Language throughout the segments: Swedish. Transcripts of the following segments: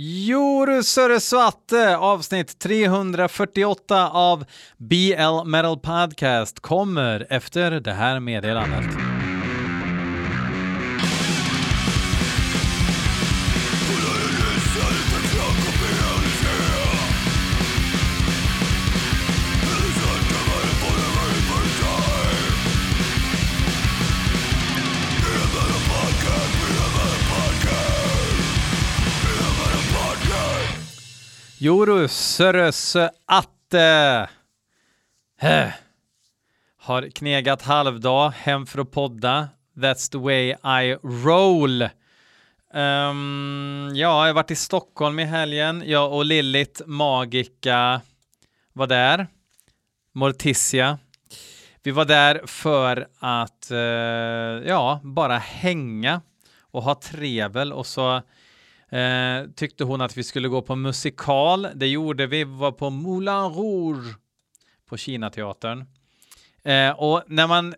Joru Svatte, avsnitt 348 av BL Metal Podcast kommer efter det här meddelandet. Joru Söröse Atte äh, har knegat halvdag hem för att podda. That's the way I roll. Um, ja, jag har varit i Stockholm i helgen. Jag och Lillit Magica var där. Morticia. Vi var där för att, uh, ja, bara hänga och ha trevel och så Eh, tyckte hon att vi skulle gå på musikal. Det gjorde vi. Vi var på Moulin Rouge på Kinateatern. Eh, och när man,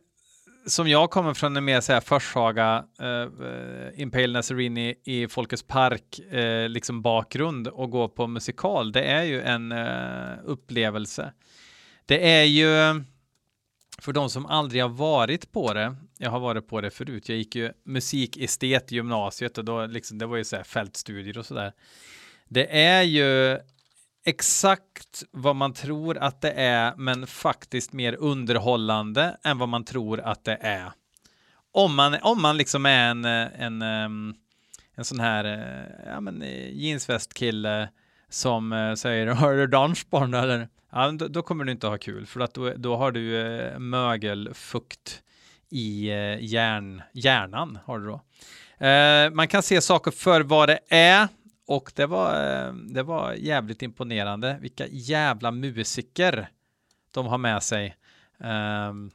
som jag kommer från en mer så här Forshaga, eh, Impale Nasserini i Folkets Park, eh, liksom bakgrund och gå på musikal, det är ju en eh, upplevelse. Det är ju för de som aldrig har varit på det, jag har varit på det förut, jag gick ju musikestet i gymnasiet och då liksom, det var ju så här fältstudier och sådär. Det är ju exakt vad man tror att det är, men faktiskt mer underhållande än vad man tror att det är. Om man, om man liksom är en, en, en sån här eh, ja, men, eh, jeansvästkille som eh, säger har du dansbarn eller? Ja, då, då, kommer du inte ha kul för att då, då har du eh, mögelfukt i eh, hjärn, hjärnan. Har du då. Eh, man kan se saker för vad det är och det var, eh, det var jävligt imponerande. Vilka jävla musiker de har med sig. Ehm,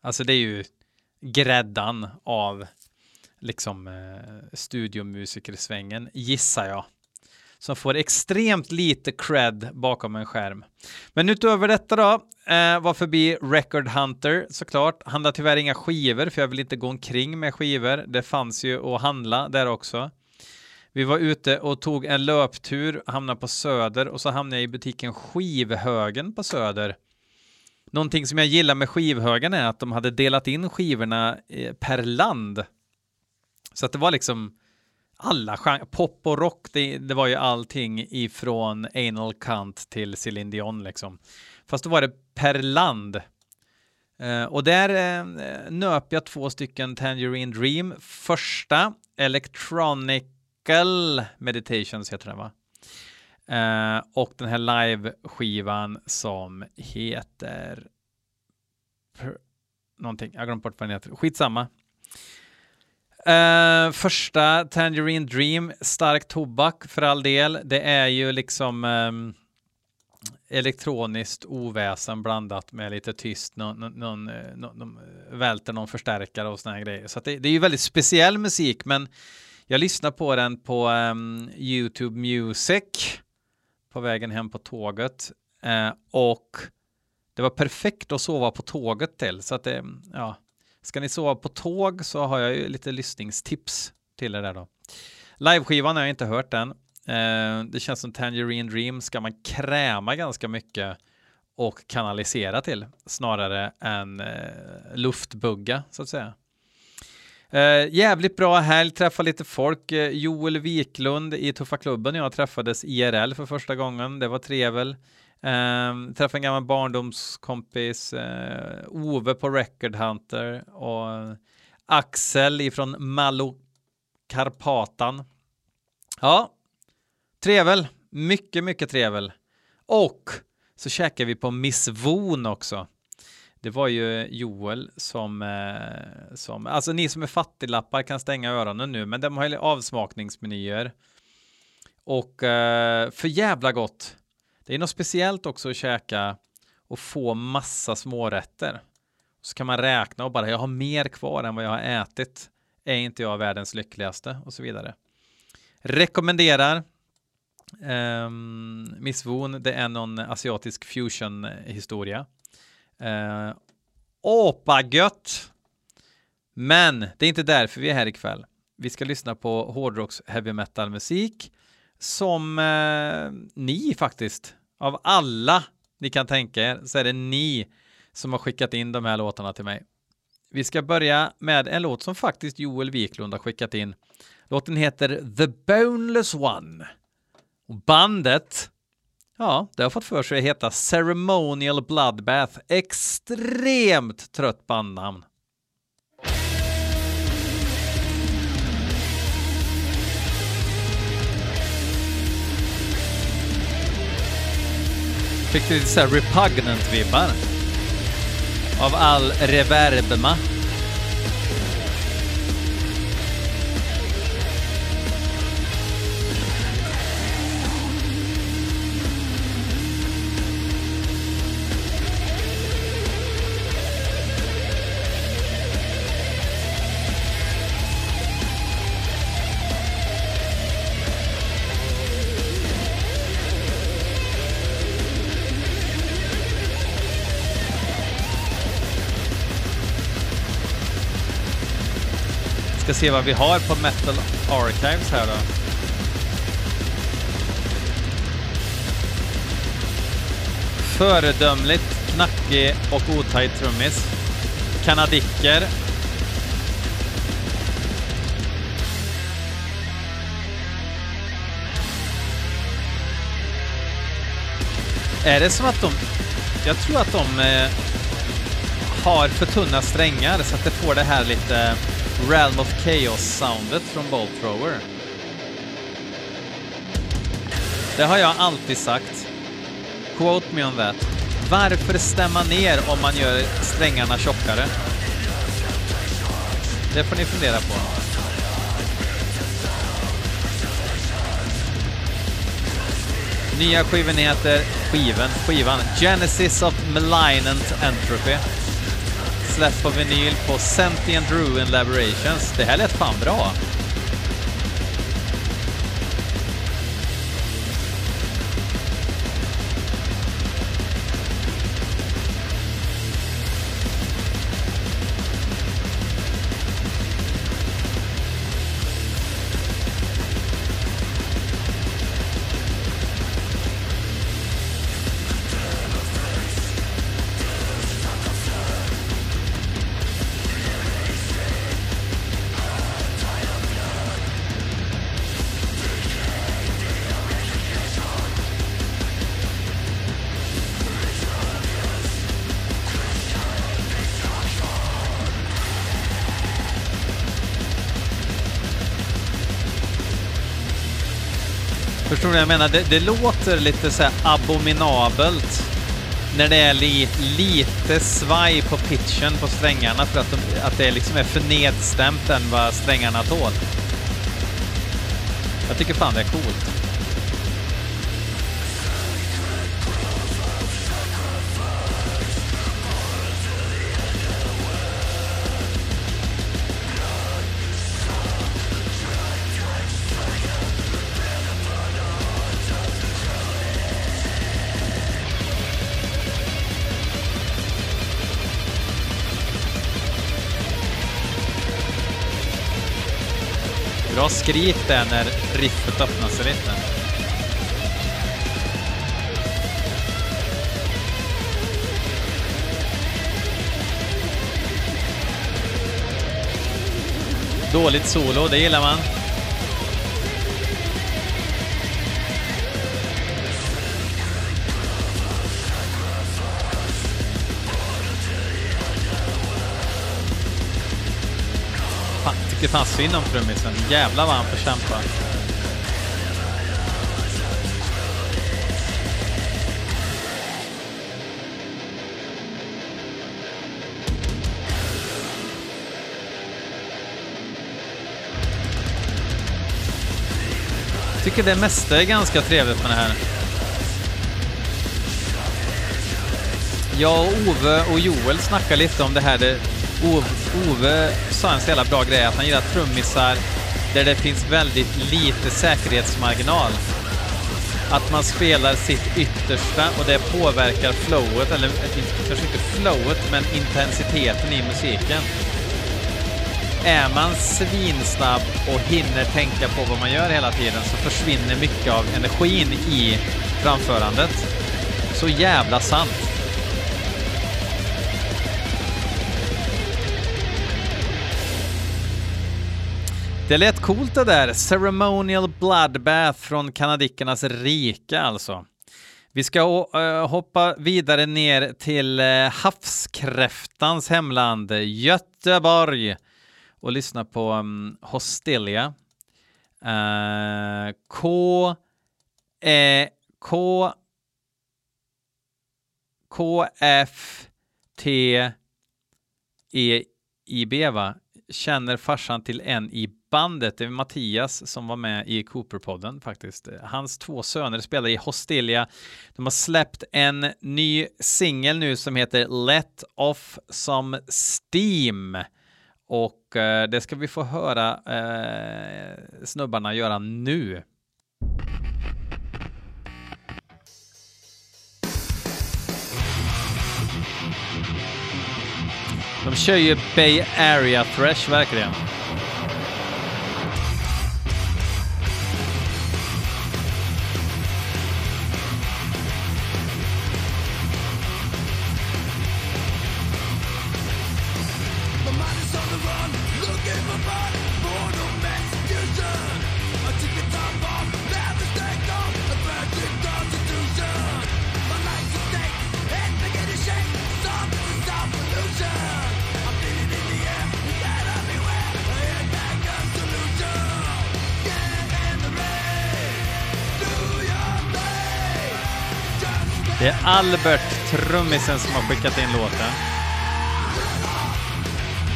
alltså det är ju gräddan av liksom eh, studiomusikersvängen gissar jag som får extremt lite cred bakom en skärm. Men utöver detta då, eh, var förbi Record Hunter såklart. Handlar tyvärr inga skivor för jag vill inte gå omkring med skivor. Det fanns ju att handla där också. Vi var ute och tog en löptur, hamnade på Söder och så hamnade jag i butiken Skivhögen på Söder. Någonting som jag gillar med Skivhögen är att de hade delat in skivorna eh, per land. Så att det var liksom alla genrer, pop och rock, det, det, var ju allting ifrån Anal Kant till Céline Dion liksom. Fast då var det per land. Eh, och där eh, nöp jag två stycken Tangerine Dream. Första, Electronical Meditations heter den va? Eh, och den här live-skivan som heter någonting, jag har glömt bort vad den heter. Skitsamma. Uh, första Tangerine Dream, stark tobak för all del. Det är ju liksom um, elektroniskt oväsen blandat med lite tyst, någon, eh, någon, någon, någon välter någon förstärkare och såna här grejer. Så det, det, är ju väldigt speciell musik, men jag lyssnar på den på um, YouTube Music på vägen hem på tåget uh, och det var perfekt att sova på tåget till, så att det, ja, Ska ni sova på tåg så har jag ju lite lyssningstips till er där då. Liveskivan har jag inte hört än. Eh, det känns som Tangerine Dream ska man kräma ganska mycket och kanalisera till snarare än eh, luftbugga så att säga. Eh, jävligt bra helg, träffa lite folk. Eh, Joel Wiklund i Tuffa klubben jag träffades IRL för första gången. Det var trevel. Um, träffade en gammal barndomskompis, uh, Ove på Record Hunter och Axel ifrån Malokarpatan. Ja, trevel. Mycket, mycket trevel. Och så käkade vi på Miss Von också. Det var ju Joel som, eh, som, alltså ni som är fattiglappar kan stänga öronen nu, men de har ju avsmakningsmenyer. Och eh, för jävla gott. Det är något speciellt också att käka och få massa smårätter. Så kan man räkna och bara, jag har mer kvar än vad jag har ätit. Är inte jag världens lyckligaste? Och så vidare. Rekommenderar. Um, Miss Woon, det är någon asiatisk fusion historia. Uh, eh, Åpa gött! Men det är inte därför vi är här ikväll. Vi ska lyssna på hårdrocks heavy metal musik som eh, ni faktiskt, av alla ni kan tänka er, så är det ni som har skickat in de här låtarna till mig. Vi ska börja med en låt som faktiskt Joel Wiklund har skickat in. Låten heter The Boneless One. Och bandet, ja, det har fått för sig att heta Ceremonial Bloodbath. Extremt trött bandnamn. Fick lite såhär repugnant-vibbar av all reverbma. Ska se vad vi har på Metal Archives här då. Föredömligt knackig och otajt trummis. Kanadicker. Är det som att de... Jag tror att de eh, har för tunna strängar så att det får det här lite Realm of Chaos-soundet från Bolt Thrower. Det har jag alltid sagt. Quote me on that. Varför stämma ner om man gör strängarna tjockare? Det får ni fundera på. Nya skivan heter skivan, skivan Genesis of Malignant Entropy. Släppt på vinyl på Sentient Ruin Laborations. Det här lät fan bra. Jag menar? Det, det låter lite så abominabelt när det är li, lite svaj på pitchen på strängarna för att, de, att det liksom är för nedstämt än vad strängarna tål. Jag tycker fan det är coolt. Skrik det när riffet öppnar sig lite. Dåligt solo, det gillar man. Fan, fanns synd om trummisen. Jävlar vad han får kämpa. Tycker det mesta är ganska trevligt med det här. Jag och Ove och Joel snackar lite om det här. Det, Ove sa en så jävla bra grej att han gillar trummisar där det finns väldigt lite säkerhetsmarginal. Att man spelar sitt yttersta och det påverkar flowet, eller kanske inte flowet, men intensiteten i musiken. är man svinsnabb och hinner tänka på vad man gör hela tiden så försvinner mycket av energin i framförandet. Så jävla sant. Det lät coolt det där. Ceremonial Bloodbath från kanadickernas rike alltså. Vi ska hoppa vidare ner till eh, havskräftans hemland Göteborg och lyssna på mm, um, Hostilia. Uh, eh, K E K K F T E I B va? Känner farsan till en i bandet, det är Mattias som var med i Cooper-podden faktiskt. Hans två söner spelar i Hostilia. De har släppt en ny singel nu som heter Let Off Some Steam. Och eh, det ska vi få höra eh, snubbarna göra nu. De kör ju Bay Area Thresh verkligen. Det är Albert, trummisen, som har skickat in låten.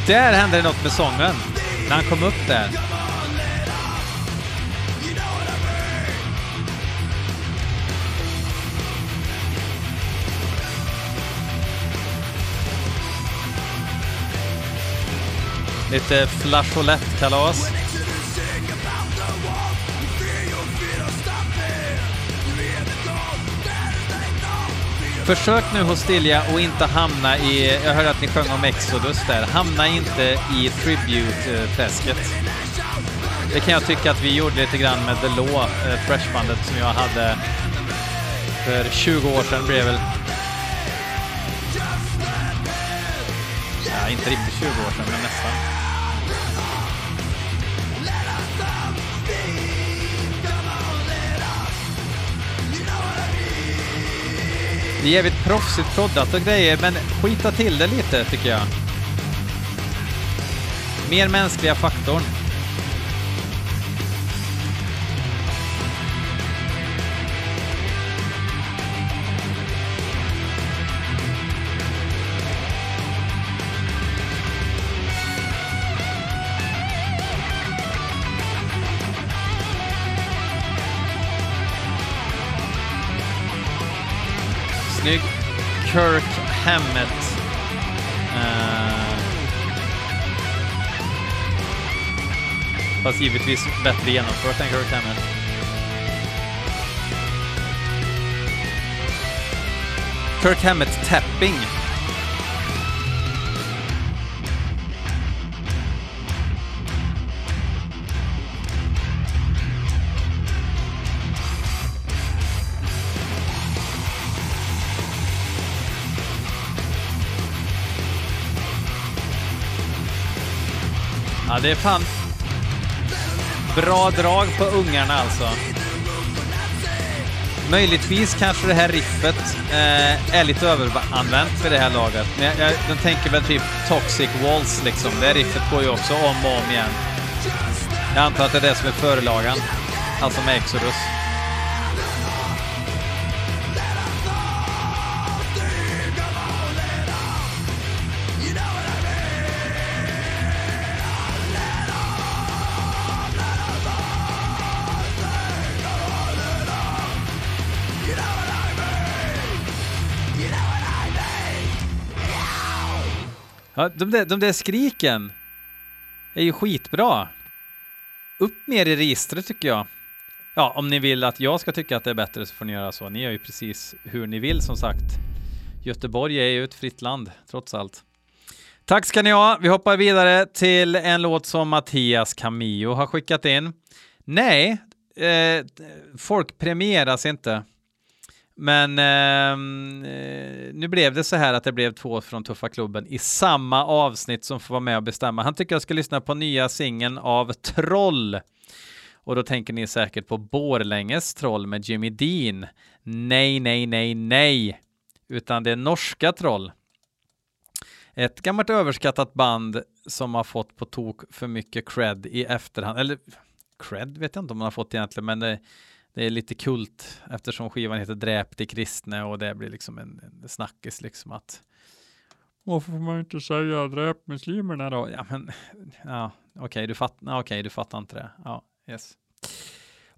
Där hände det något med sången, när han kom upp där. Lite flageolettkalas. Försök nu Hostilia och inte hamna i, jag hörde att ni sjöng om Exodus där, hamna inte i Tribute-träsket. Det kan jag tycka att vi gjorde lite grann med The Law, äh, Freshbandet som jag hade för 20 år sedan blev väl... Ja, inte riktigt 20 år sedan, men nästan. Det är jävligt proffsigt proddat och grejer, men skita till det lite tycker jag. Mer mänskliga faktorn. Snygg Kirk Hammett. Uh, fast givetvis bättre genomfört än Kirk Hammett. Kirk Hammett tapping. Det är fan bra drag på ungarna alltså. Möjligtvis kanske det här riffet eh, är lite överanvänt för det här laget. Men jag, jag, tänker väl typ Toxic Walls liksom. Det riffet går ju också om och om igen. Jag antar att det är det som är förelagan. Alltså med Exodus. Ja, de, där, de där skriken är ju skitbra. Upp mer i registret tycker jag. Ja, om ni vill att jag ska tycka att det är bättre så får ni göra så. Ni gör ju precis hur ni vill som sagt. Göteborg är ju ett fritt land, trots allt. Tack ska ni ha. Vi hoppar vidare till en låt som Mattias Camillo har skickat in. Nej, eh, folk premieras inte. Men ehm, eh, nu blev det så här att det blev två från Tuffa Klubben i samma avsnitt som får vara med och bestämma. Han tycker jag ska lyssna på nya singeln av Troll. Och då tänker ni säkert på Borlänges Troll med Jimmy Dean. Nej, nej, nej, nej, utan det är norska Troll. Ett gammalt överskattat band som har fått på tok för mycket cred i efterhand. Eller cred vet jag inte om man har fått egentligen, men det, det är lite kult eftersom skivan heter Dräp de kristne och det blir liksom en, en snackis liksom att varför får man inte säga dräp muslimerna då? Ja, men ja, okej, okay, du, fatt, okay, du fattar inte det. Ja, yes.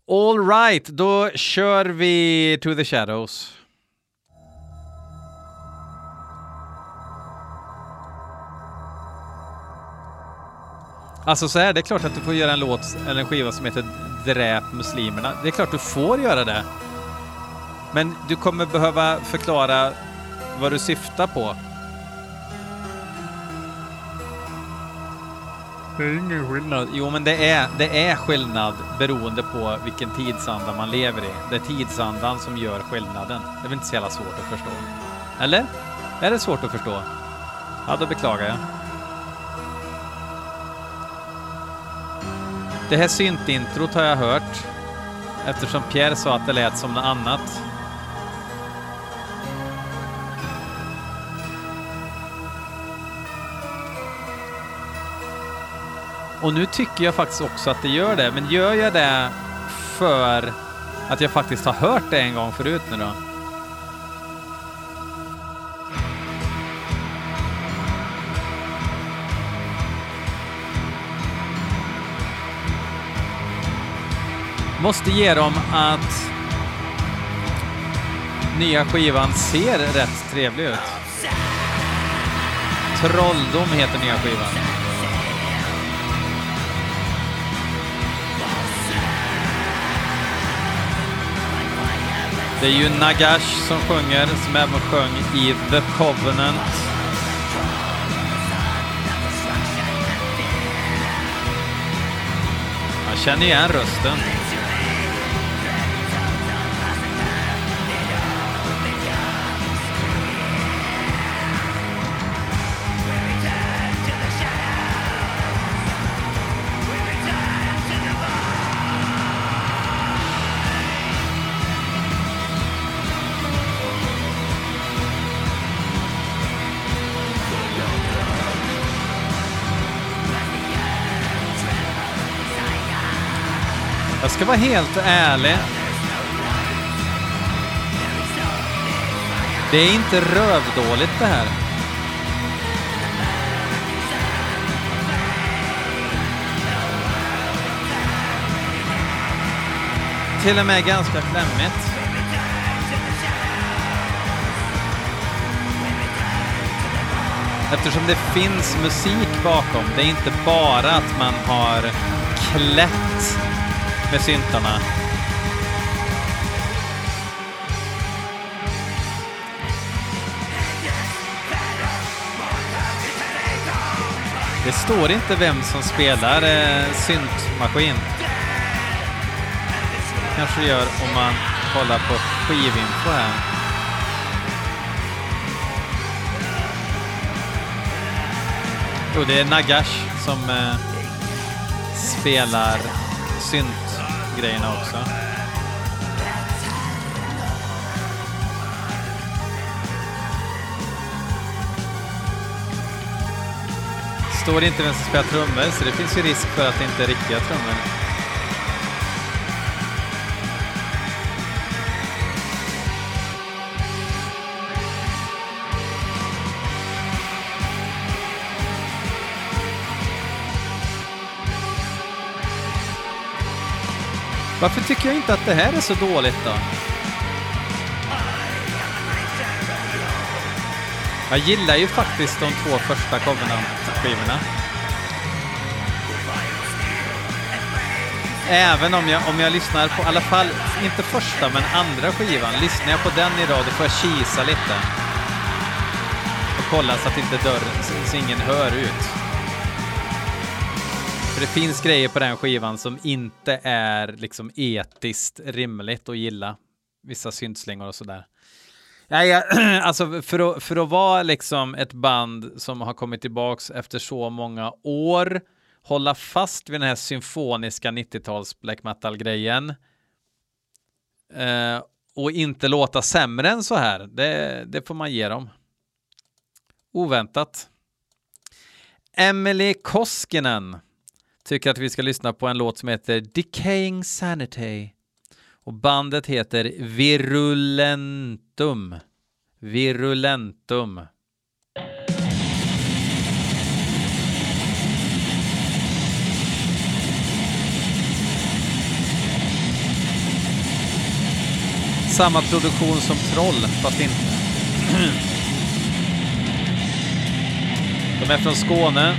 All right, då kör vi To the Shadows. Alltså så här, det är klart att du får göra en låt eller en skiva som heter Dräp muslimerna. Det är klart du får göra det. Men du kommer behöva förklara vad du syftar på. Det är ingen skillnad. Jo, men det är, det är skillnad beroende på vilken tidsanda man lever i. Det är tidsandan som gör skillnaden. Det är väl inte så jävla svårt att förstå? Eller? Är det svårt att förstå? Ja, då beklagar jag. Det här syntintrot har jag hört eftersom Pierre sa att det lät som något annat. Och nu tycker jag faktiskt också att det gör det, men gör jag det för att jag faktiskt har hört det en gång förut nu då? Måste ge dem att nya skivan ser rätt trevlig ut. Trolldom heter nya skivan. Det är ju Nagash som sjunger, som även sjöng i The Covenant. Jag känner igen rösten. Ska vara helt ärlig. Det är inte rövdåligt det här. Till och med ganska flämmigt. Eftersom det finns musik bakom. Det är inte bara att man har klätt med syntarna. Det står inte vem som spelar eh, syntmaskin. Kanske det gör om man kollar på skivinfo här. Jo, det är Nagash som eh, spelar grejerna också. Står inte vem som spelar trummor, så det finns ju risk för att det inte är riktiga trummor. Varför tycker jag inte att det här är så dåligt då? Jag gillar ju faktiskt de två första Covenant-skivorna. Även om jag, om jag lyssnar på, i alla fall, inte första men andra skivan, lyssnar jag på den idag då får jag kisa lite. Och kolla så att inte dörren, så, så ingen hör ut. För det finns grejer på den skivan som inte är liksom etiskt rimligt att gilla. Vissa syntslingor och sådär. Ja, ja, alltså för att, för att vara liksom ett band som har kommit tillbaks efter så många år, hålla fast vid den här symfoniska 90-tals black metal-grejen eh, och inte låta sämre än så här, det, det får man ge dem. Oväntat. Emily Koskinen tycker att vi ska lyssna på en låt som heter Decaying Sanity. Och bandet heter Virulentum. Virulentum. Samma produktion som Troll, fast inte. De är från Skåne.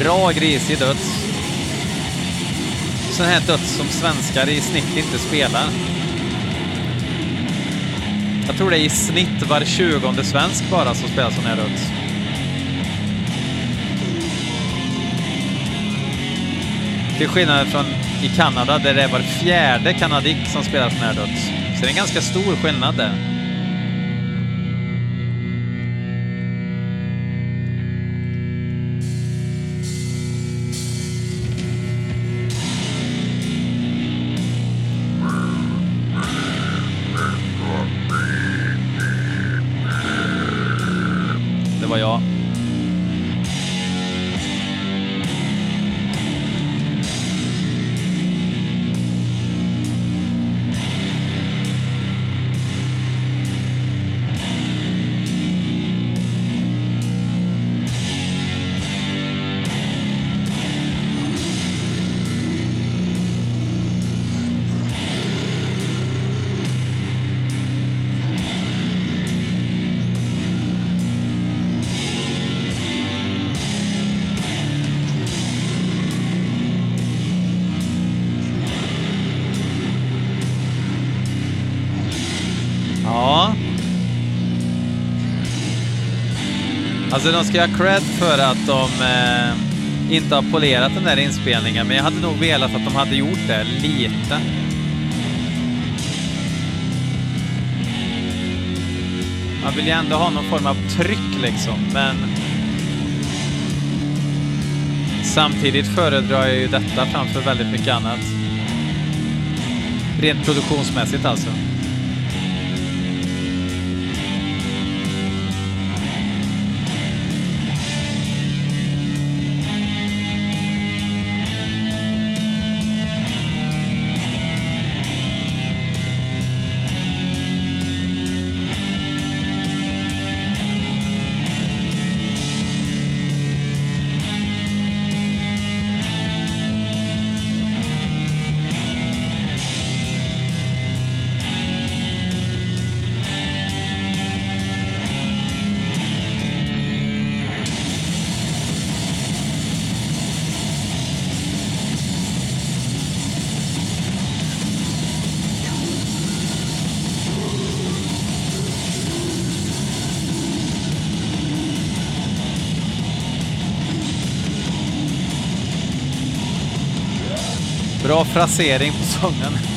Bra grisig döds. Sån här döds som svenskar i snitt inte spelar. Jag tror det är i snitt var tjugonde svensk bara som spelar sån här döds. Till skillnad från i Kanada där det är var fjärde kanadick som spelar sån här döds. Så det är en ganska stor skillnad där. Alltså de ska ha cred för att de eh, inte har polerat den där inspelningen, men jag hade nog velat att de hade gjort det lite. Man vill ju ändå ha någon form av tryck liksom, men samtidigt föredrar jag ju detta framför väldigt mycket annat. Rent produktionsmässigt alltså. Bra frasering på sången.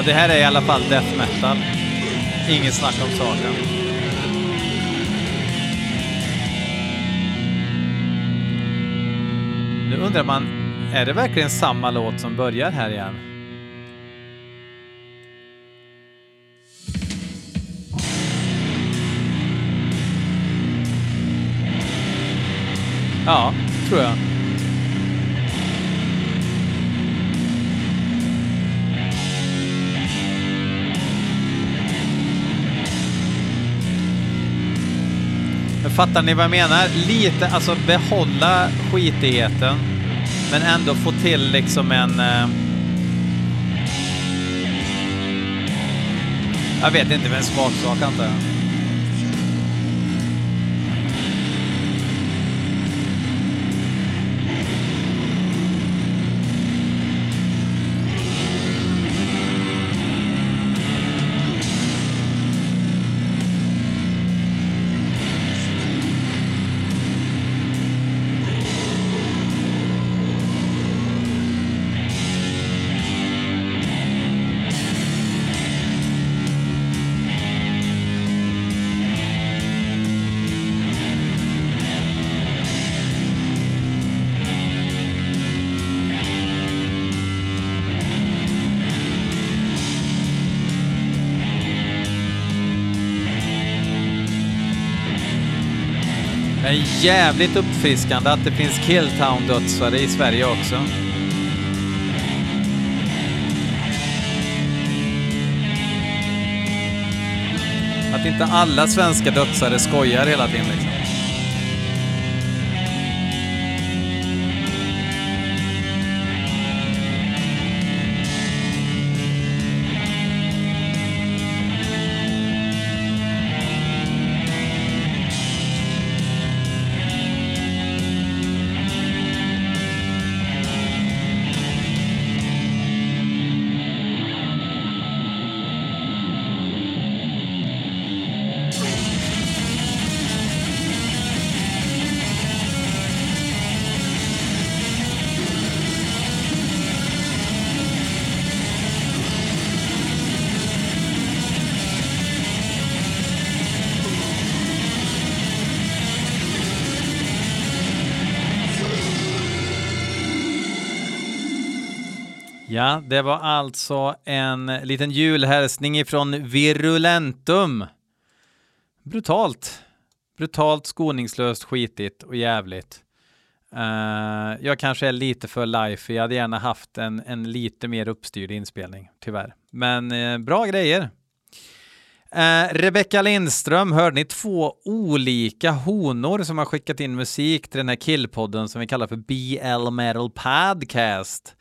Ja, det här är i alla fall death metal. Inget snack om saken. Nu undrar man, är det verkligen samma låt som börjar här igen? Ja, tror jag. Fattar ni vad jag menar? Lite, alltså behålla skitigheten men ändå få till liksom en... Eh... Jag vet inte, men smaksak antar jag. Jävligt uppfriskande att det finns Killtown-dödsare i Sverige också. Att inte alla svenska dödsare skojar hela tiden liksom. Ja, det var alltså en liten julhälsning ifrån Virulentum. Brutalt. Brutalt, skoningslöst, skitigt och jävligt. Uh, jag kanske är lite för life. Jag hade gärna haft en, en lite mer uppstyrd inspelning, tyvärr. Men uh, bra grejer. Eh, uh, Rebecka Lindström, hörde ni två olika honor som har skickat in musik till den här killpodden som vi kallar för BL Metal Podcast?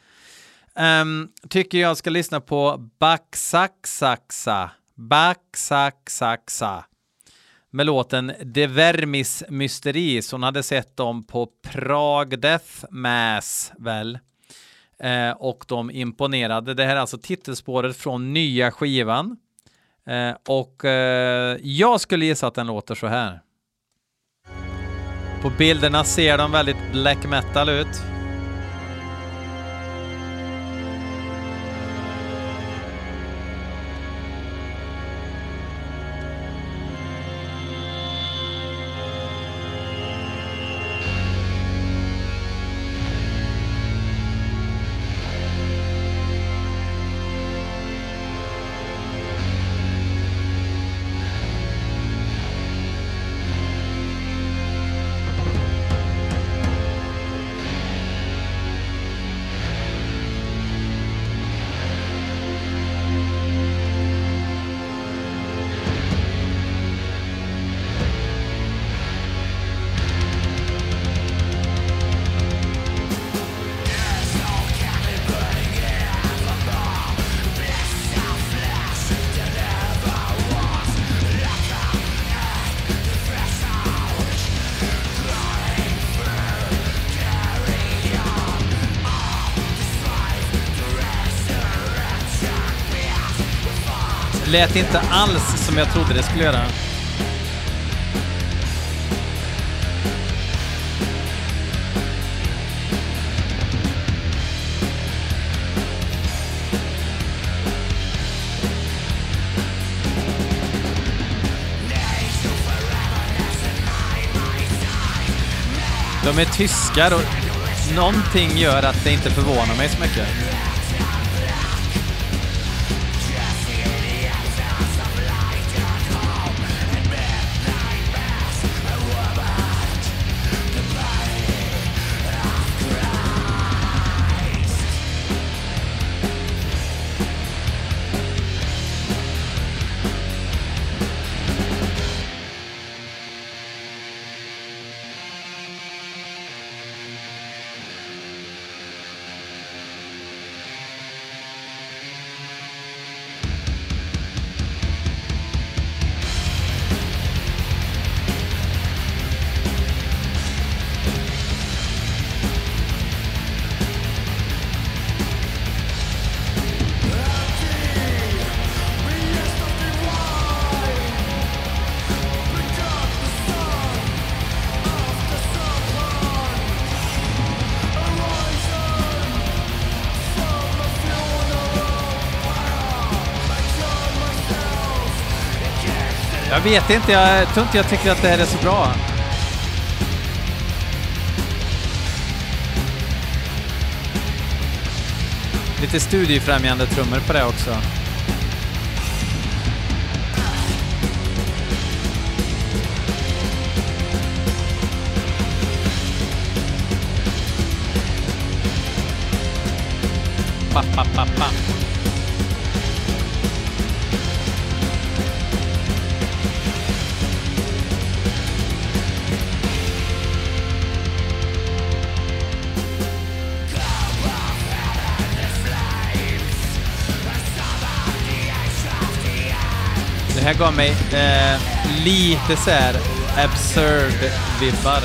Um, tycker jag ska lyssna på Baksaxaxa. Baksaxaxa. Med låten De Vermis Mysteris. Hon hade sett dem på Prague Death Mass, väl? Eh, och de imponerade. Det här är alltså titelspåret från nya skivan. Eh, och eh, jag skulle gissa att den låter så här. På bilderna ser de väldigt black metal ut. lät inte alls som jag trodde det skulle göra. De är tyskar och någonting gör att det inte förvånar mig så mycket. Jag vet inte, jag tror inte jag tycker att det här är så bra. Lite studiefrämjande trummor på det också. Pa, pa, pa, gav mig eh, lite så här absurd-vibbar.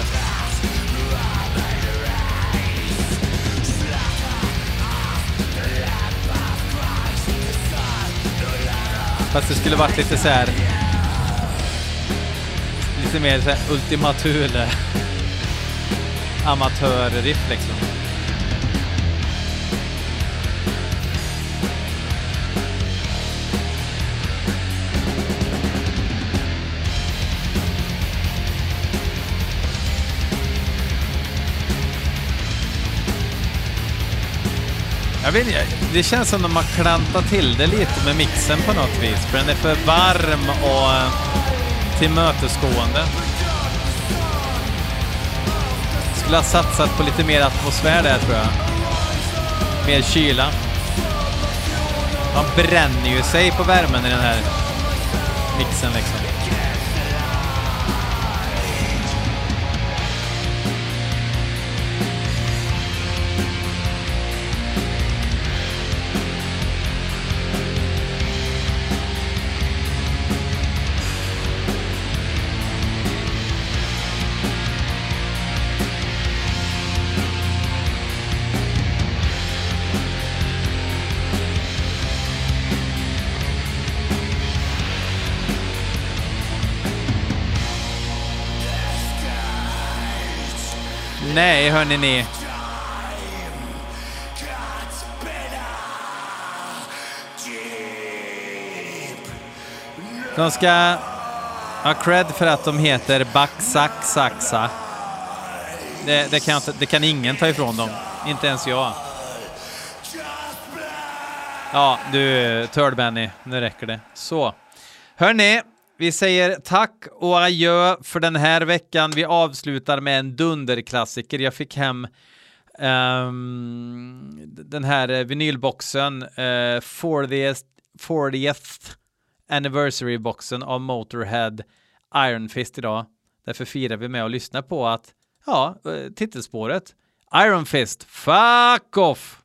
Fast det skulle varit lite så här lite mer så här Ultima Thule amatörriff liksom. Jag vet inte, det känns som de har klantat till det lite med mixen på något vis. För den är för varm och eh, tillmötesgående. Skulle ha satsat på lite mer atmosfär där tror jag. Mer kyla. Man bränner ju sig på värmen i den här mixen liksom. Nej, hörni ni. De ska ha cred för att de heter Baksak Det, det, kan inte, det kan ingen ta ifrån dem. Inte ens jag. Ja, du, Turd Benny, nu räcker det. Så. Hörni, vi säger tack och adjö för den här veckan. Vi avslutar med en dunderklassiker. Jag fick hem um, den här vinylboxen, eh, uh, 40th, 40th anniversary-boxen av Motorhead Iron Fist idag. Därför firar vi med att lyssna på att, ja, eh, titelspåret Iron Fist, fuck off!